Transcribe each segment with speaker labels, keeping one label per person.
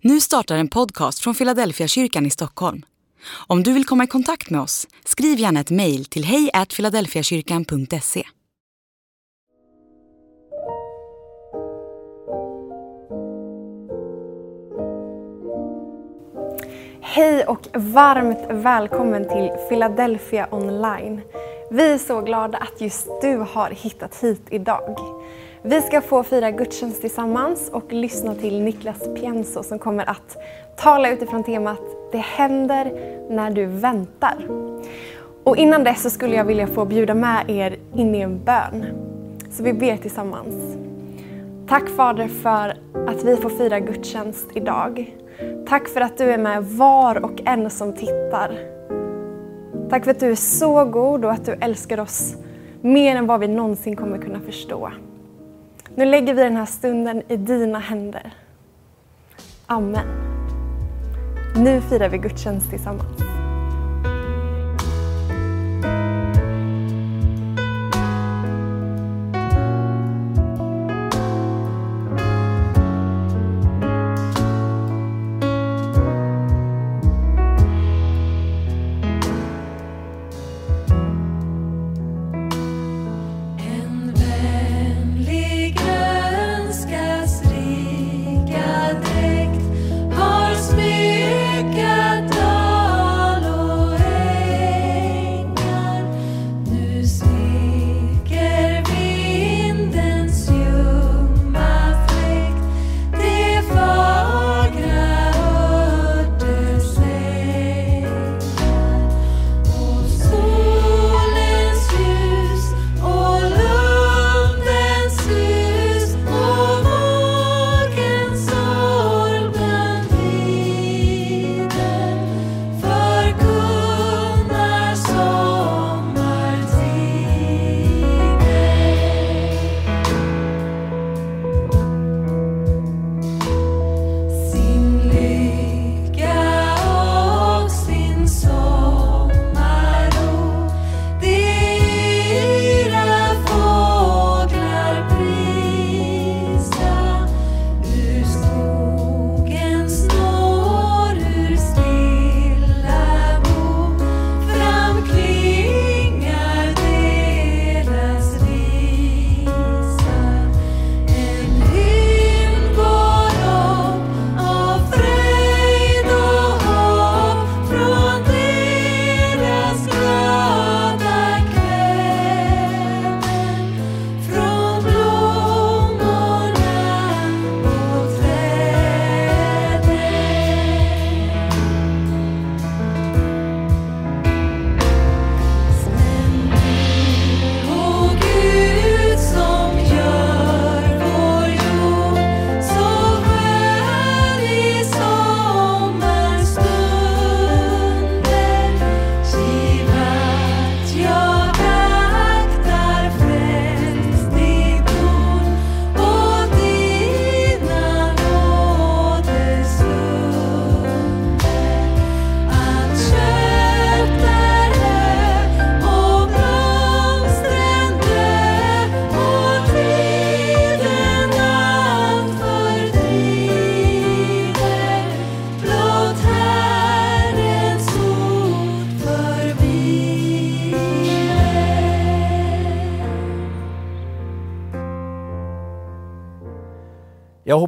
Speaker 1: Nu startar en podcast från Philadelphia kyrkan i Stockholm. Om du vill komma i kontakt med oss, skriv gärna ett mejl till hejfiladelfiakyrkan.se.
Speaker 2: Hej och varmt välkommen till Philadelphia online. Vi är så glada att just du har hittat hit idag. Vi ska få fira gudstjänst tillsammans och lyssna till Niklas Pienso som kommer att tala utifrån temat Det händer när du väntar. Och innan dess så skulle jag vilja få bjuda med er in i en bön. Så vi ber tillsammans. Tack Fader för att vi får fira gudstjänst idag. Tack för att du är med var och en som tittar. Tack för att du är så god och att du älskar oss mer än vad vi någonsin kommer kunna förstå. Nu lägger vi den här stunden i dina händer. Amen. Nu firar vi gudstjänst tillsammans.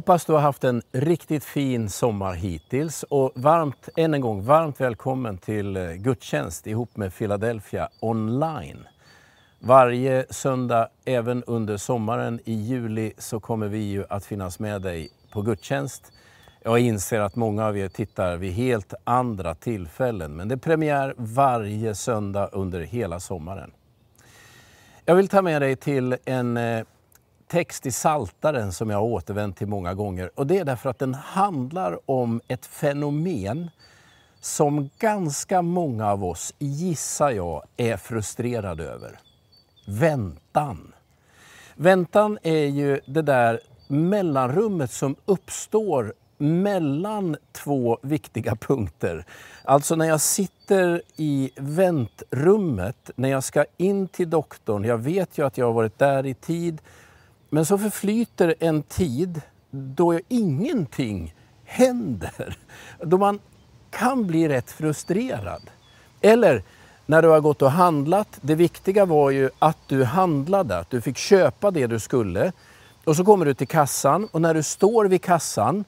Speaker 3: Hoppas du har haft en riktigt fin sommar hittills och varmt, än en gång, varmt välkommen till eh, gudstjänst ihop med Philadelphia online. Varje söndag, även under sommaren i juli, så kommer vi ju att finnas med dig på gudstjänst. Jag inser att många av er tittar vid helt andra tillfällen, men det är premiär varje söndag under hela sommaren. Jag vill ta med dig till en eh, text i Saltaren som jag har återvänt till många gånger. Och det är därför att den handlar om ett fenomen som ganska många av oss, gissar jag, är frustrerade över. Väntan. Väntan är ju det där mellanrummet som uppstår mellan två viktiga punkter. Alltså när jag sitter i väntrummet, när jag ska in till doktorn, jag vet ju att jag har varit där i tid, men så förflyter en tid då ingenting händer. Då man kan bli rätt frustrerad. Eller när du har gått och handlat. Det viktiga var ju att du handlade, att du fick köpa det du skulle. Och så kommer du till kassan och när du står vid kassan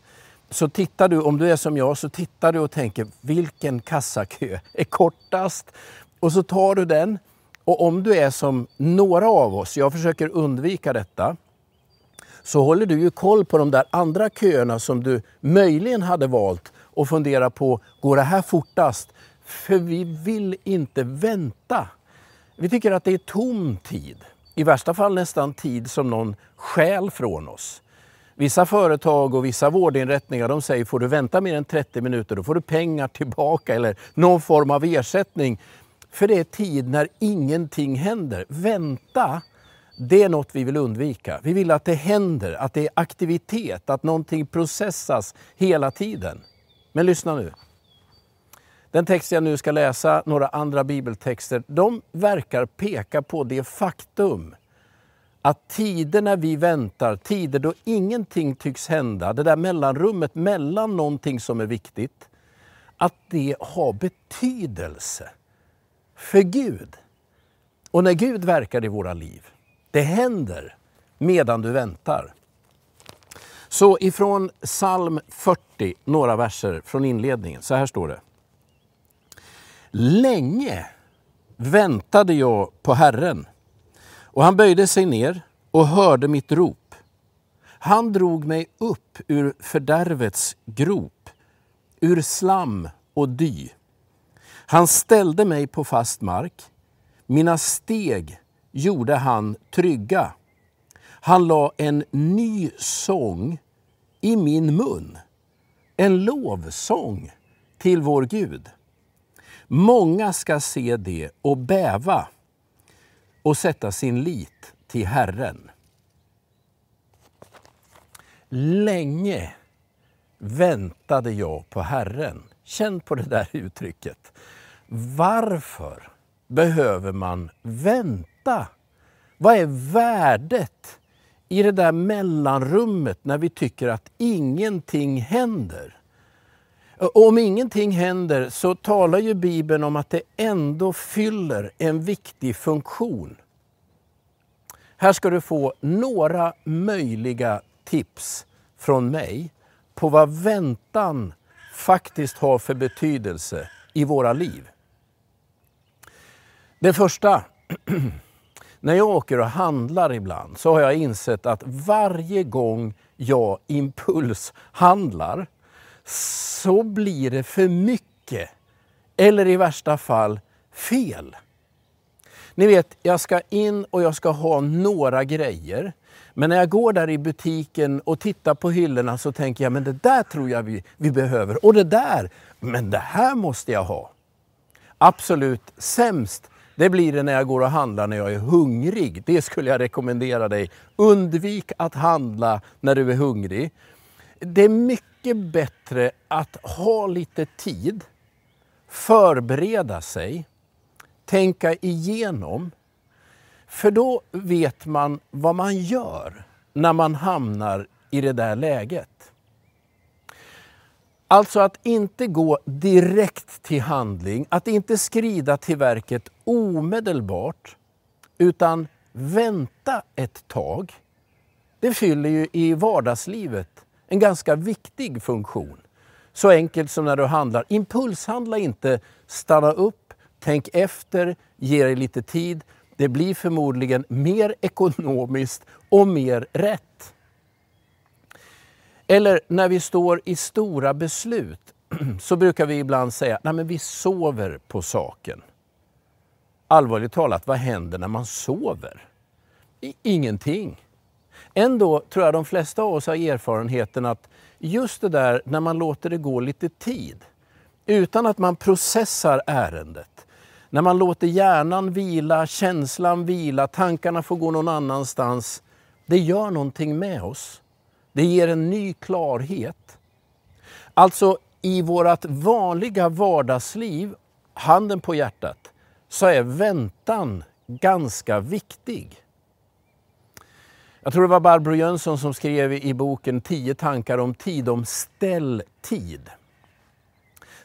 Speaker 3: så tittar du, om du är som jag, så tittar du och tänker vilken kassakö är kortast? Och så tar du den. Och om du är som några av oss, jag försöker undvika detta, så håller du ju koll på de där andra köerna som du möjligen hade valt och funderar på, går det här fortast? För vi vill inte vänta. Vi tycker att det är tom tid. I värsta fall nästan tid som någon stjäl från oss. Vissa företag och vissa vårdinrättningar de säger får du vänta mer än 30 minuter då får du pengar tillbaka eller någon form av ersättning. För det är tid när ingenting händer. Vänta, det är något vi vill undvika. Vi vill att det händer, att det är aktivitet, att någonting processas hela tiden. Men lyssna nu. Den text jag nu ska läsa, några andra bibeltexter, de verkar peka på det faktum att tider när vi väntar, tider då ingenting tycks hända, det där mellanrummet mellan någonting som är viktigt, att det har betydelse för Gud. Och när Gud verkar i våra liv, det händer medan du väntar. Så ifrån psalm 40, några verser från inledningen, så här står det. Länge väntade jag på Herren och han böjde sig ner och hörde mitt rop. Han drog mig upp ur fördärvets grop, ur slam och dy. Han ställde mig på fast mark. Mina steg gjorde han trygga. Han la en ny sång i min mun. En lovsång till vår Gud. Många ska se det och bäva och sätta sin lit till Herren. Länge väntade jag på Herren. Känn på det där uttrycket. Varför behöver man vänta? Vad är värdet i det där mellanrummet när vi tycker att ingenting händer? Och Om ingenting händer så talar ju Bibeln om att det ändå fyller en viktig funktion. Här ska du få några möjliga tips från mig på vad väntan faktiskt har för betydelse i våra liv. Det första, när jag åker och handlar ibland så har jag insett att varje gång jag impulshandlar så blir det för mycket. Eller i värsta fall fel. Ni vet, jag ska in och jag ska ha några grejer. Men när jag går där i butiken och tittar på hyllorna så tänker jag, men det där tror jag vi, vi behöver. Och det där, men det här måste jag ha. Absolut sämst, det blir det när jag går och handlar när jag är hungrig. Det skulle jag rekommendera dig. Undvik att handla när du är hungrig. Det är mycket bättre att ha lite tid, förbereda sig, tänka igenom. För då vet man vad man gör när man hamnar i det där läget. Alltså att inte gå direkt till handling, att inte skrida till verket omedelbart, utan vänta ett tag. Det fyller ju i vardagslivet en ganska viktig funktion. Så enkelt som när du handlar. Impulshandla inte, stanna upp, tänk efter, ge dig lite tid. Det blir förmodligen mer ekonomiskt och mer rätt. Eller när vi står i stora beslut så brukar vi ibland säga nej men vi sover på saken. Allvarligt talat, vad händer när man sover? Ingenting. Ändå tror jag de flesta av oss har erfarenheten att just det där när man låter det gå lite tid, utan att man processar ärendet, när man låter hjärnan vila, känslan vila, tankarna får gå någon annanstans, det gör någonting med oss. Det ger en ny klarhet. Alltså i vårt vanliga vardagsliv, handen på hjärtat, så är väntan ganska viktig. Jag tror det var Barbro Jönsson som skrev i boken 10 tankar om tid, om ställtid.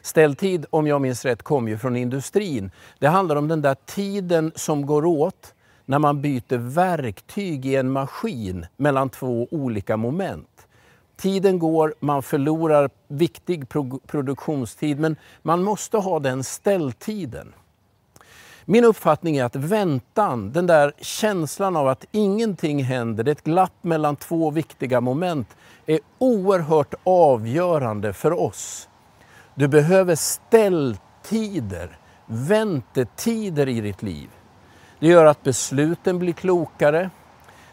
Speaker 3: Ställtid, om jag minns rätt, kom ju från industrin. Det handlar om den där tiden som går åt när man byter verktyg i en maskin mellan två olika moment. Tiden går, man förlorar viktig pro produktionstid, men man måste ha den ställtiden. Min uppfattning är att väntan, den där känslan av att ingenting händer, det är ett glapp mellan två viktiga moment, är oerhört avgörande för oss. Du behöver ställtider, väntetider i ditt liv. Det gör att besluten blir klokare.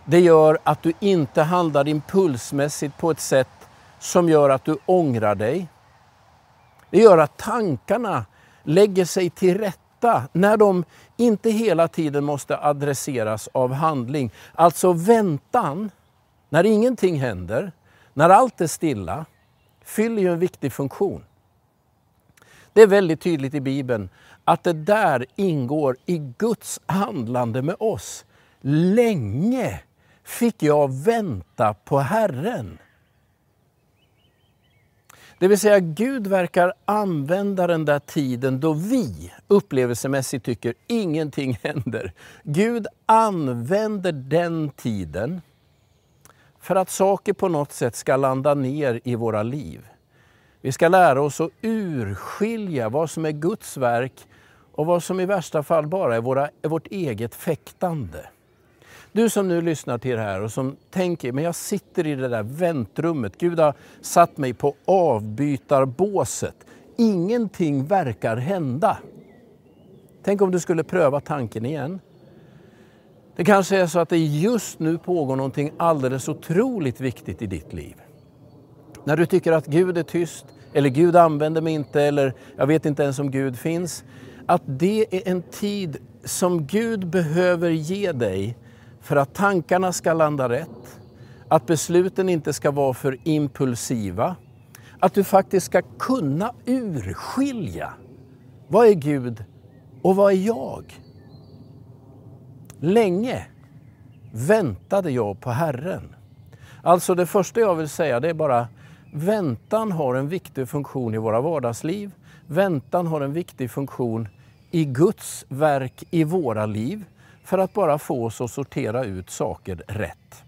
Speaker 3: Det gör att du inte handlar impulsmässigt på ett sätt som gör att du ångrar dig. Det gör att tankarna lägger sig till rätta när de inte hela tiden måste adresseras av handling. Alltså väntan, när ingenting händer, när allt är stilla, fyller ju en viktig funktion. Det är väldigt tydligt i Bibeln att det där ingår i Guds handlande med oss. Länge fick jag vänta på Herren. Det vill säga Gud verkar använda den där tiden då vi upplevelsemässigt tycker ingenting händer. Gud använder den tiden för att saker på något sätt ska landa ner i våra liv. Vi ska lära oss att urskilja vad som är Guds verk och vad som i värsta fall bara är, våra, är vårt eget fäktande. Du som nu lyssnar till det här och som tänker, men jag sitter i det där väntrummet. Gud har satt mig på avbytarbåset. Ingenting verkar hända. Tänk om du skulle pröva tanken igen. Det kanske är så att det just nu pågår någonting alldeles otroligt viktigt i ditt liv. När du tycker att Gud är tyst, eller Gud använder mig inte, eller jag vet inte ens om Gud finns. Att det är en tid som Gud behöver ge dig för att tankarna ska landa rätt, att besluten inte ska vara för impulsiva, att du faktiskt ska kunna urskilja vad är Gud och vad är jag? Länge väntade jag på Herren. Alltså det första jag vill säga det är bara väntan har en viktig funktion i våra vardagsliv. Väntan har en viktig funktion i Guds verk i våra liv för att bara få oss att sortera ut saker rätt.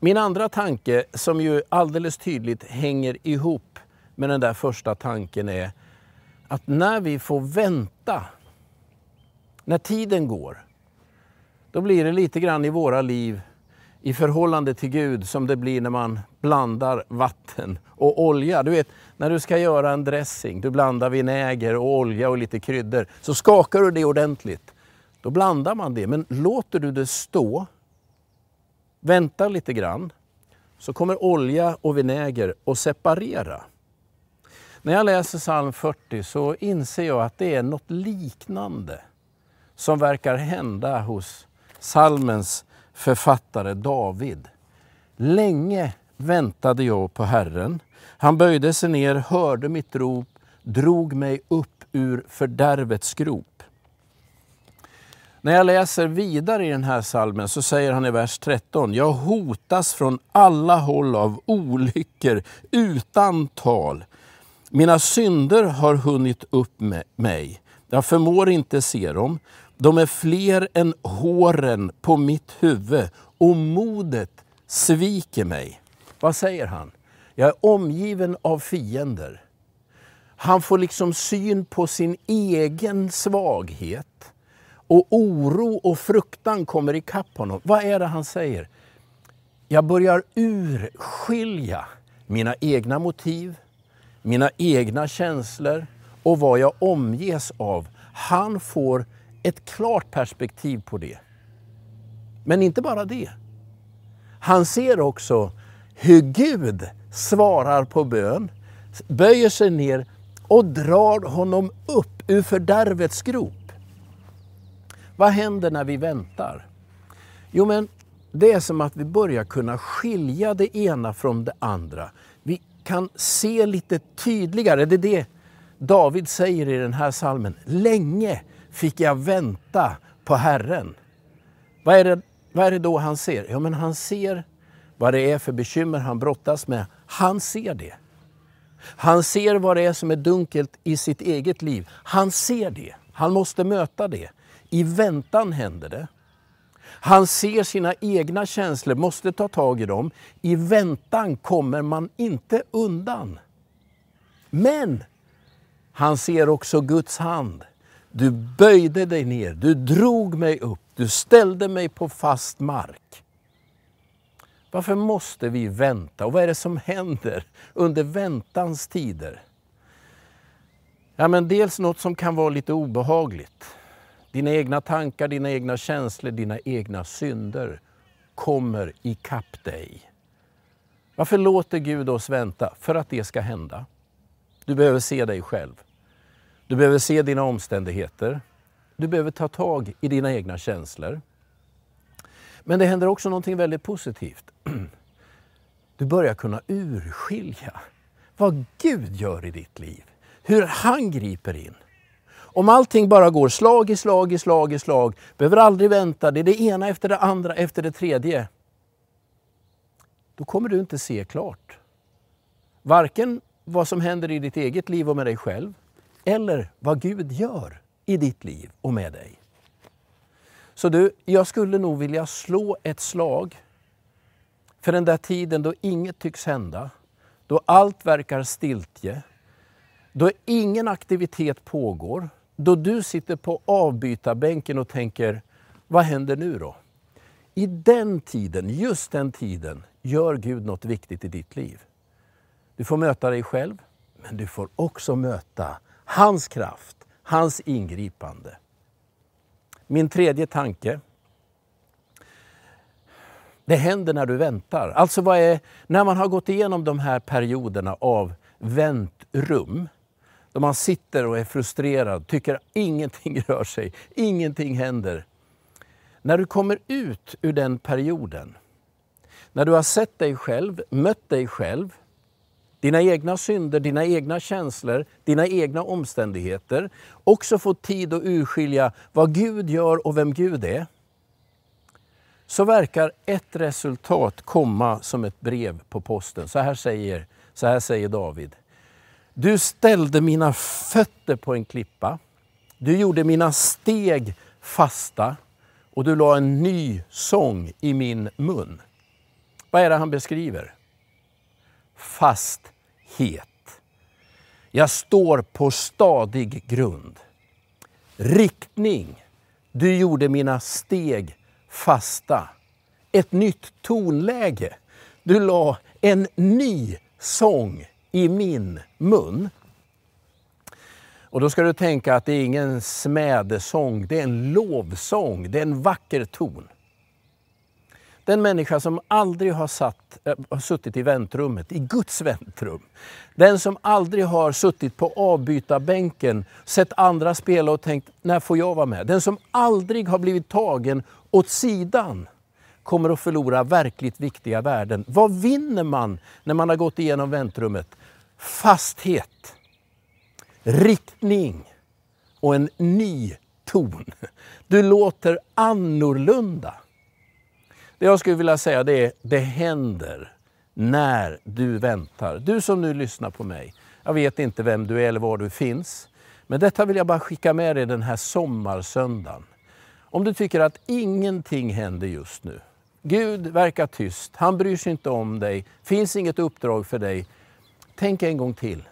Speaker 3: Min andra tanke som ju alldeles tydligt hänger ihop med den där första tanken är att när vi får vänta, när tiden går, då blir det lite grann i våra liv i förhållande till Gud som det blir när man blandar vatten och olja. Du vet, när du ska göra en dressing, du blandar vinäger och olja och lite kryddor, så skakar du det ordentligt. Då blandar man det, men låter du det stå, väntar lite grann, så kommer olja och vinäger att separera. När jag läser psalm 40 så inser jag att det är något liknande som verkar hända hos psalmens författare David. Länge väntade jag på Herren. Han böjde sig ner, hörde mitt rop, drog mig upp ur fördärvets grop. När jag läser vidare i den här salmen så säger han i vers 13, jag hotas från alla håll av olyckor utan tal. Mina synder har hunnit upp med mig. Jag förmår inte se dem. De är fler än håren på mitt huvud och modet sviker mig. Vad säger han? Jag är omgiven av fiender. Han får liksom syn på sin egen svaghet och oro och fruktan kommer ikapp honom. Vad är det han säger? Jag börjar urskilja mina egna motiv, mina egna känslor och vad jag omges av. Han får ett klart perspektiv på det. Men inte bara det. Han ser också hur Gud svarar på bön, böjer sig ner och drar honom upp ur fördärvets grop. Vad händer när vi väntar? Jo, men det är som att vi börjar kunna skilja det ena från det andra. Vi kan se lite tydligare. Det är det David säger i den här salmen. Länge fick jag vänta på Herren. Vad är, det, vad är det då han ser? Ja, men han ser vad det är för bekymmer han brottas med. Han ser det. Han ser vad det är som är dunkelt i sitt eget liv. Han ser det. Han måste möta det. I väntan händer det. Han ser sina egna känslor, måste ta tag i dem. I väntan kommer man inte undan. Men han ser också Guds hand. Du böjde dig ner, du drog mig upp, du ställde mig på fast mark. Varför måste vi vänta och vad är det som händer under väntans tider? Ja, men dels något som kan vara lite obehagligt. Dina egna tankar, dina egna känslor, dina egna synder kommer ikapp dig. Varför låter Gud oss vänta? För att det ska hända. Du behöver se dig själv. Du behöver se dina omständigheter. Du behöver ta tag i dina egna känslor. Men det händer också någonting väldigt positivt. Du börjar kunna urskilja vad Gud gör i ditt liv. Hur han griper in. Om allting bara går slag i slag i slag i slag, behöver aldrig vänta, det är det ena efter det andra efter det tredje. Då kommer du inte se klart. Varken vad som händer i ditt eget liv och med dig själv, eller vad Gud gör i ditt liv och med dig. Så du, jag skulle nog vilja slå ett slag för den där tiden då inget tycks hända, då allt verkar stiltje, då ingen aktivitet pågår, då du sitter på avbytarbänken och tänker, vad händer nu då? I den tiden, just den tiden, gör Gud något viktigt i ditt liv. Du får möta dig själv, men du får också möta hans kraft, hans ingripande. Min tredje tanke. Det händer när du väntar. Alltså vad är, när man har gått igenom de här perioderna av väntrum, då man sitter och är frustrerad, tycker ingenting rör sig, ingenting händer. När du kommer ut ur den perioden, när du har sett dig själv, mött dig själv, dina egna synder, dina egna känslor, dina egna omständigheter. Också få tid att urskilja vad Gud gör och vem Gud är. Så verkar ett resultat komma som ett brev på posten. Så här säger, så här säger David. Du ställde mina fötter på en klippa. Du gjorde mina steg fasta och du la en ny sång i min mun. Vad är det han beskriver? Fast het. Jag står på stadig grund. Riktning. Du gjorde mina steg fasta. Ett nytt tonläge. Du la en ny sång i min mun. Och då ska du tänka att det är ingen smädesång, det är en lovsång, det är en vacker ton. Den människa som aldrig har, satt, eh, har suttit i väntrummet, i Guds väntrum. Den som aldrig har suttit på avbytarbänken, sett andra spela och tänkt, när får jag vara med? Den som aldrig har blivit tagen åt sidan kommer att förlora verkligt viktiga värden. Vad vinner man när man har gått igenom väntrummet? Fasthet, riktning och en ny ton. Du låter annorlunda. Det jag skulle vilja säga det är, det händer när du väntar. Du som nu lyssnar på mig, jag vet inte vem du är eller var du finns. Men detta vill jag bara skicka med dig den här sommarsöndagen. Om du tycker att ingenting händer just nu. Gud verkar tyst, han bryr sig inte om dig, finns inget uppdrag för dig. Tänk en gång till.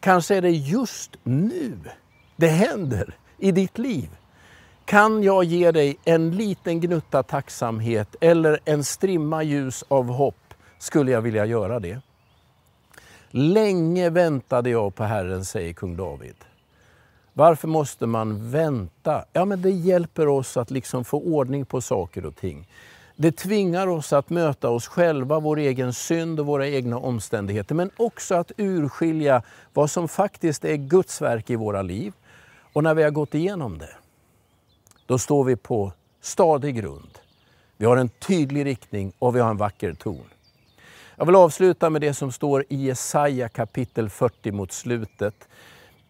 Speaker 3: Kanske är det just nu det händer i ditt liv. Kan jag ge dig en liten gnutta tacksamhet eller en strimma ljus av hopp skulle jag vilja göra det. Länge väntade jag på Herren, säger kung David. Varför måste man vänta? Ja, men det hjälper oss att liksom få ordning på saker och ting. Det tvingar oss att möta oss själva, vår egen synd och våra egna omständigheter. Men också att urskilja vad som faktiskt är Guds verk i våra liv. Och när vi har gått igenom det, då står vi på stadig grund. Vi har en tydlig riktning och vi har en vacker ton. Jag vill avsluta med det som står i Jesaja kapitel 40 mot slutet.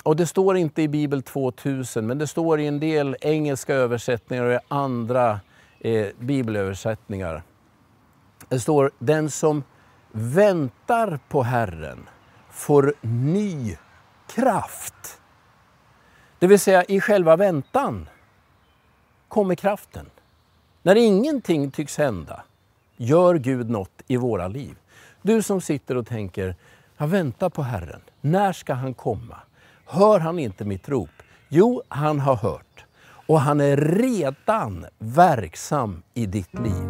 Speaker 3: Och det står inte i Bibel 2000, men det står i en del engelska översättningar och i andra eh, bibelöversättningar. Det står den som väntar på Herren får ny kraft. Det vill säga i själva väntan kommer kraften. När ingenting tycks hända gör Gud något i våra liv. Du som sitter och tänker, jag väntar på Herren. När ska han komma? Hör han inte mitt rop? Jo, han har hört. Och han är redan verksam i ditt liv.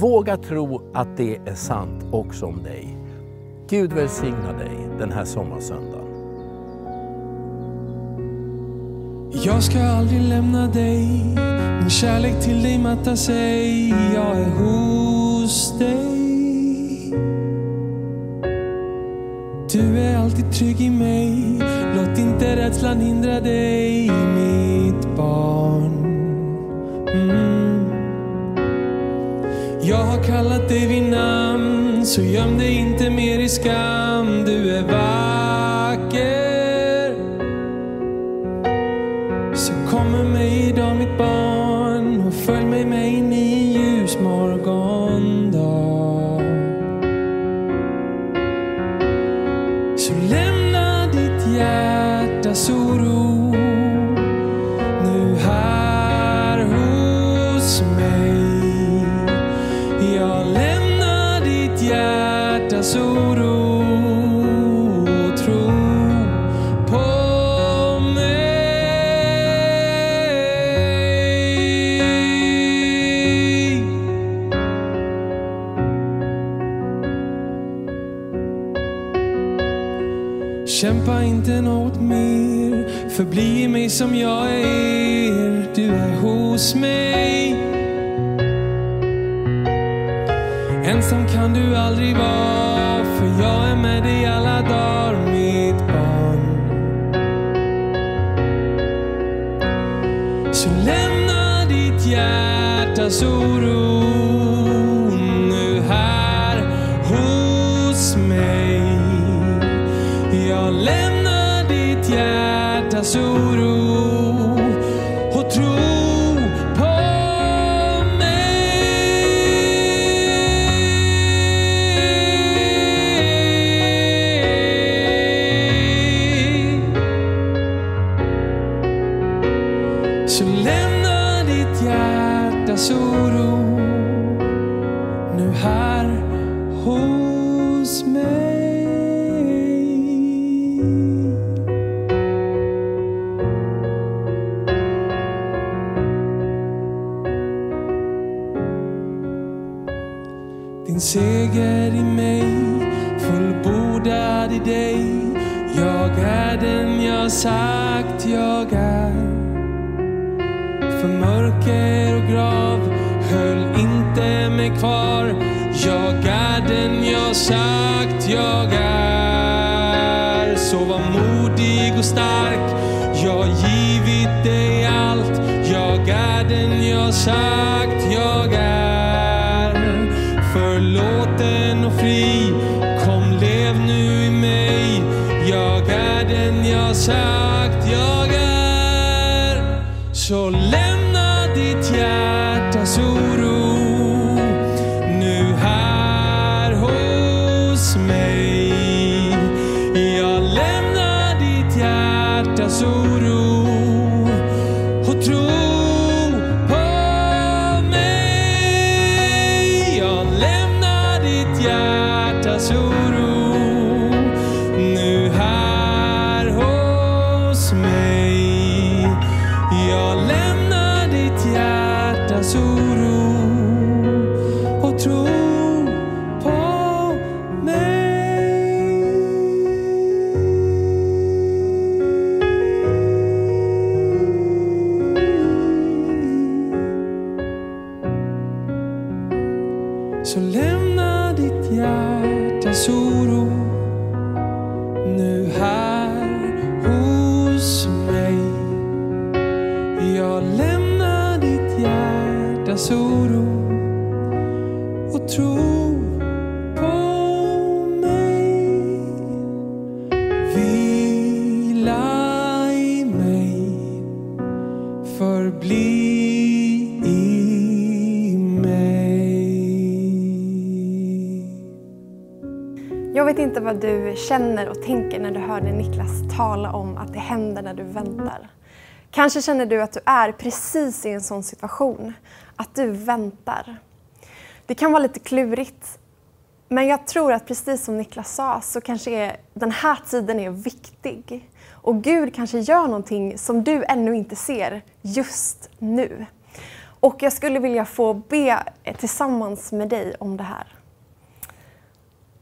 Speaker 3: Våga tro att det är sant också om dig. Gud välsigna dig den här sommarsöndagen.
Speaker 4: Jag ska aldrig lämna dig min kärlek till dig mattar sig Jag är hos dig Du är alltid trygg i mig Låt inte rädslan hindra dig Mitt barn mm. Jag har kallat dig vid namn Så göm dig inte mer i skam Du är varm. Hjärtas oro nu här hos mig. Jag lämnar ditt hjärtas oro som jag är. Du är hos mig. Ensam kan du aldrig vara, för jag är med dig alla dagar, mitt barn. Så lämna ditt hjärtas oro nu här hos mig. Jag lämnar ditt hjärtas oro i dig. Jag är den jag sagt jag är. För mörker och grav höll inte mig kvar. Jag är den jag sagt jag är. Så var modig och stark, jag har givit dig allt. Jag är den jag sagt jag är. Förlåten och fri, den
Speaker 5: vad du känner och tänker när du hörde Niklas tala om att det händer när du väntar. Kanske känner du att du är precis i en sån situation, att du väntar. Det kan vara lite klurigt, men jag tror att precis som Niklas sa så kanske är, den här tiden är viktig. Och Gud kanske gör någonting som du ännu inte ser just nu. Och jag skulle vilja få be tillsammans med dig om det här.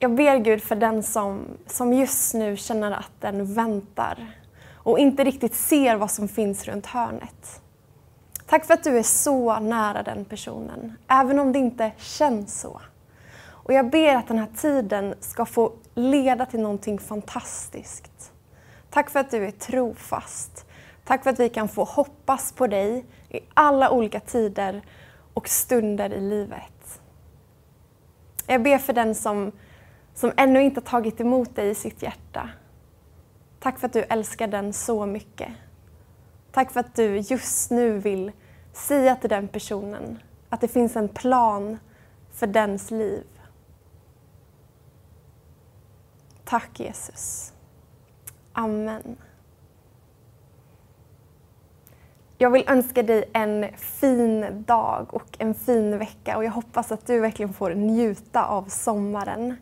Speaker 5: Jag ber Gud för den som, som just nu känner att den väntar och inte riktigt ser vad som finns runt hörnet. Tack för att du är så nära den personen, även om det inte känns så. Och jag ber att den här tiden ska få leda till någonting fantastiskt. Tack för att du är trofast. Tack för att vi kan få hoppas på dig i alla olika tider och stunder i livet. Jag ber för den som, som ännu inte tagit emot dig i sitt hjärta. Tack för att du älskar den så mycket. Tack för att du just nu vill säga till den personen att det finns en plan för dens liv. Tack Jesus. Amen. Jag vill önska dig en fin dag och en fin vecka och jag hoppas att du verkligen får njuta av sommaren.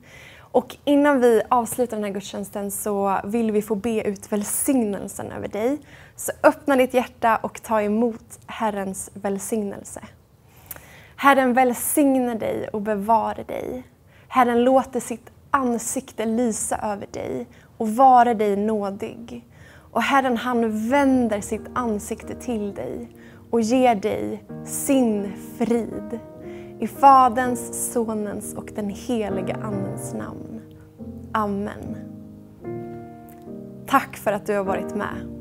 Speaker 5: Och innan vi avslutar den här gudstjänsten så vill vi få be ut välsignelsen över dig. Så öppna ditt hjärta och ta emot Herrens välsignelse. Herren välsigne dig och bevara dig. Herren låter sitt ansikte lysa över dig och vara dig nådig. Och Herren han vänder sitt ansikte till dig och ger dig sin frid. I Faderns, Sonens och den helige Andens namn. Amen. Tack för att du har varit med.